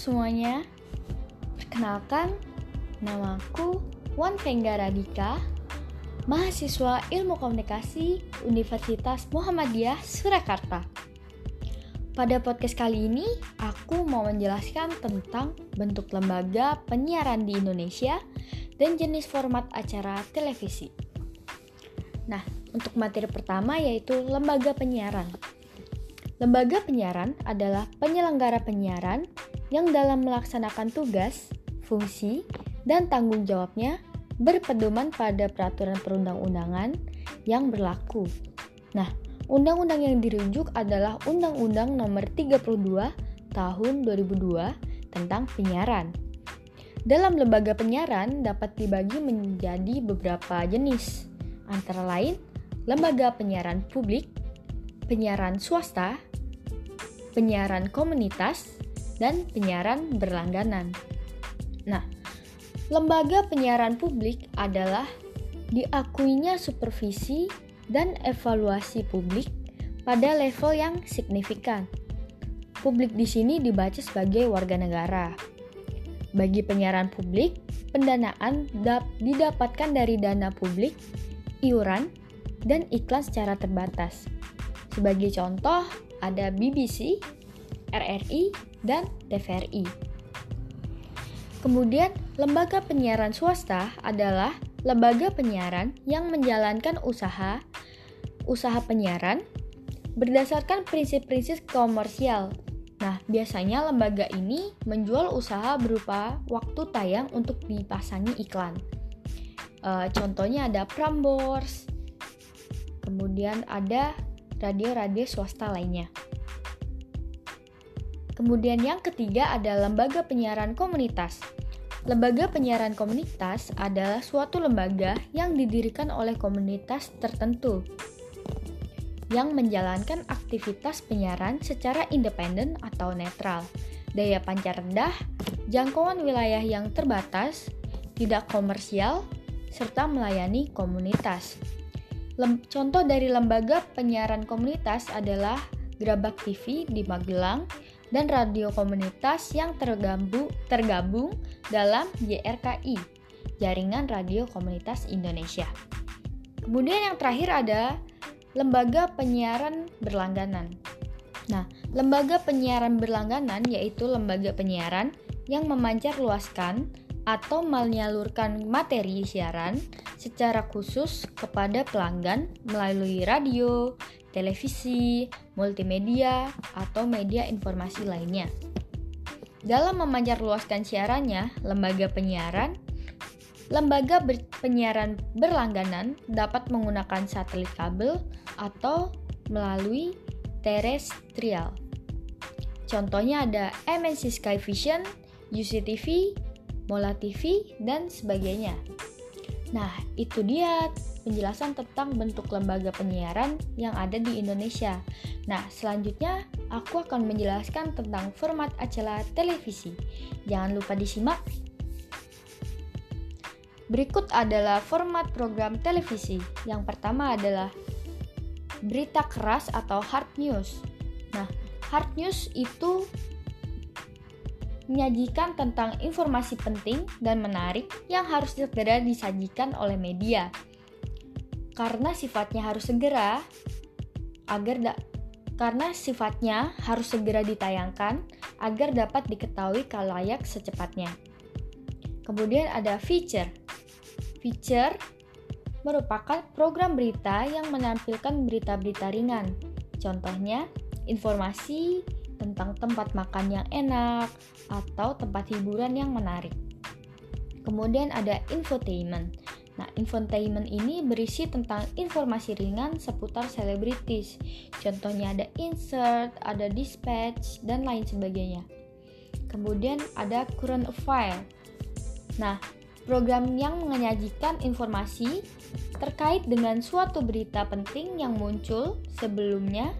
semuanya, perkenalkan namaku Wan Vengga Radika, mahasiswa Ilmu Komunikasi Universitas Muhammadiyah Surakarta. Pada podcast kali ini, aku mau menjelaskan tentang bentuk lembaga penyiaran di Indonesia dan jenis format acara televisi. Nah, untuk materi pertama yaitu lembaga penyiaran. Lembaga penyiaran adalah penyelenggara penyiaran yang dalam melaksanakan tugas, fungsi, dan tanggung jawabnya berpedoman pada peraturan perundang-undangan yang berlaku. Nah, Undang-undang yang dirujuk adalah Undang-Undang Nomor 32 Tahun 2002 tentang penyiaran. Dalam lembaga penyiaran dapat dibagi menjadi beberapa jenis, antara lain lembaga penyiaran publik, penyiaran swasta, penyiaran komunitas, dan penyiaran berlangganan. Nah, lembaga penyiaran publik adalah diakuinya supervisi dan evaluasi publik pada level yang signifikan. Publik di sini dibaca sebagai warga negara. Bagi penyiaran publik, pendanaan didapatkan dari dana publik, iuran, dan iklan secara terbatas. Sebagai contoh, ada BBC, RRI, dan TVRI. Kemudian, lembaga penyiaran swasta adalah lembaga penyiaran yang menjalankan usaha usaha penyiaran berdasarkan prinsip-prinsip komersial. Nah, biasanya lembaga ini menjual usaha berupa waktu tayang untuk dipasangi iklan. E, contohnya ada Prambors, kemudian ada radio-radio swasta lainnya. Kemudian yang ketiga ada lembaga penyiaran komunitas. Lembaga penyiaran komunitas adalah suatu lembaga yang didirikan oleh komunitas tertentu yang menjalankan aktivitas penyiaran secara independen atau netral, daya pancar rendah, jangkauan wilayah yang terbatas, tidak komersial, serta melayani komunitas. Lem contoh dari lembaga penyiaran komunitas adalah Grabak TV di Magelang dan radio komunitas yang tergabung, tergabung dalam YRKI, Jaringan Radio Komunitas Indonesia. Kemudian yang terakhir ada lembaga penyiaran berlangganan. Nah, lembaga penyiaran berlangganan yaitu lembaga penyiaran yang memancar luaskan atau menyalurkan materi siaran secara khusus kepada pelanggan melalui radio, televisi, multimedia, atau media informasi lainnya. Dalam memancar luaskan siarannya, lembaga penyiaran Lembaga ber penyiaran berlangganan dapat menggunakan satelit kabel atau melalui terestrial. Contohnya ada MNC Sky Vision, UCTV, Mola TV, dan sebagainya. Nah, itu dia penjelasan tentang bentuk lembaga penyiaran yang ada di Indonesia. Nah, selanjutnya aku akan menjelaskan tentang format acara televisi. Jangan lupa disimak Berikut adalah format program televisi. Yang pertama adalah berita keras atau hard news. Nah, hard news itu menyajikan tentang informasi penting dan menarik yang harus segera disajikan oleh media. Karena sifatnya harus segera agar da karena sifatnya harus segera ditayangkan agar dapat diketahui kalayak secepatnya. Kemudian ada feature. Feature merupakan program berita yang menampilkan berita-berita ringan. Contohnya, informasi tentang tempat makan yang enak atau tempat hiburan yang menarik. Kemudian ada infotainment. Nah, infotainment ini berisi tentang informasi ringan seputar selebritis. Contohnya ada insert, ada dispatch, dan lain sebagainya. Kemudian ada current affair. Nah, program yang menyajikan informasi terkait dengan suatu berita penting yang muncul sebelumnya,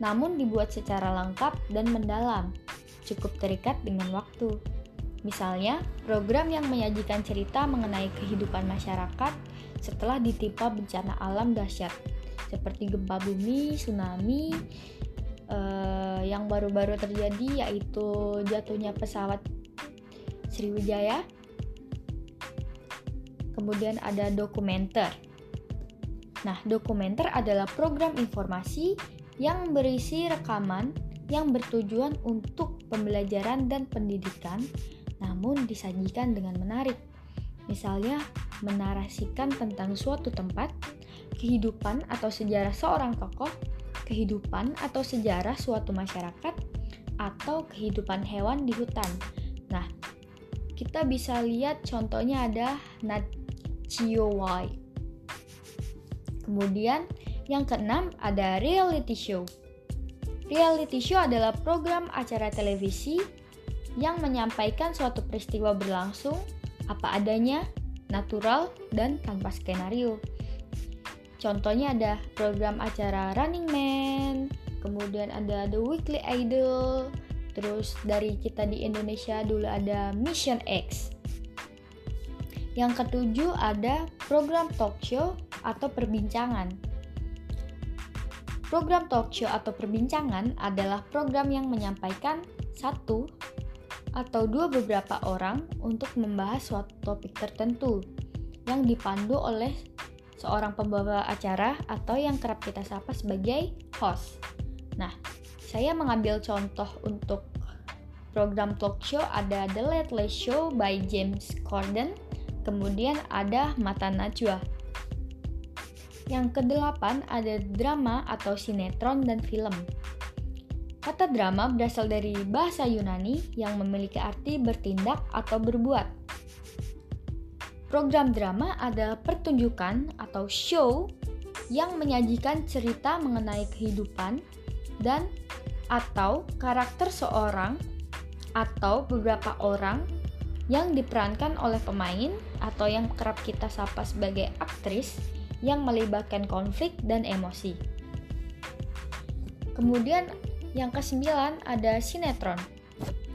namun dibuat secara lengkap dan mendalam, cukup terikat dengan waktu. Misalnya, program yang menyajikan cerita mengenai kehidupan masyarakat setelah ditimpa bencana alam dahsyat, seperti gempa bumi, tsunami, uh, yang baru-baru terjadi yaitu jatuhnya pesawat Sriwijaya. Kemudian ada dokumenter. Nah, dokumenter adalah program informasi yang berisi rekaman yang bertujuan untuk pembelajaran dan pendidikan, namun disajikan dengan menarik. Misalnya, menarasikan tentang suatu tempat, kehidupan atau sejarah seorang tokoh, kehidupan atau sejarah suatu masyarakat, atau kehidupan hewan di hutan. Nah, kita bisa lihat contohnya ada Wild. Kemudian yang keenam ada reality show. Reality show adalah program acara televisi yang menyampaikan suatu peristiwa berlangsung apa adanya, natural, dan tanpa skenario. Contohnya ada program acara Running Man, kemudian ada The Weekly Idol, terus dari kita di Indonesia dulu ada Mission X. Yang ketujuh ada program talk show atau perbincangan. Program talk show atau perbincangan adalah program yang menyampaikan satu atau dua beberapa orang untuk membahas suatu topik tertentu yang dipandu oleh seorang pembawa acara atau yang kerap kita sapa sebagai host. Nah, saya mengambil contoh untuk program talk show ada The Late Late Show by James Corden, kemudian ada Mata Najwa. Yang kedelapan ada drama atau sinetron dan film. Kata drama berasal dari bahasa Yunani yang memiliki arti bertindak atau berbuat. Program drama adalah pertunjukan atau show yang menyajikan cerita mengenai kehidupan dan atau karakter seorang atau beberapa orang yang diperankan oleh pemain atau yang kerap kita sapa sebagai aktris yang melibatkan konflik dan emosi. Kemudian yang kesembilan ada sinetron.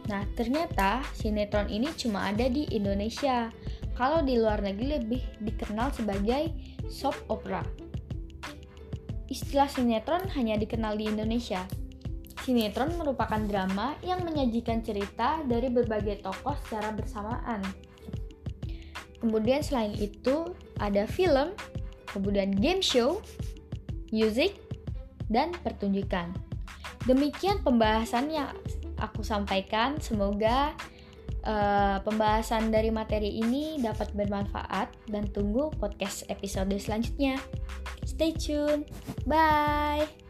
Nah, ternyata sinetron ini cuma ada di Indonesia. Kalau di luar negeri lebih dikenal sebagai soap opera. Istilah sinetron hanya dikenal di Indonesia. Sinetron merupakan drama yang menyajikan cerita dari berbagai tokoh secara bersamaan. Kemudian selain itu ada film, kemudian game show, music, dan pertunjukan. Demikian pembahasan yang aku sampaikan. Semoga uh, pembahasan dari materi ini dapat bermanfaat dan tunggu podcast episode selanjutnya. Stay tune. Bye.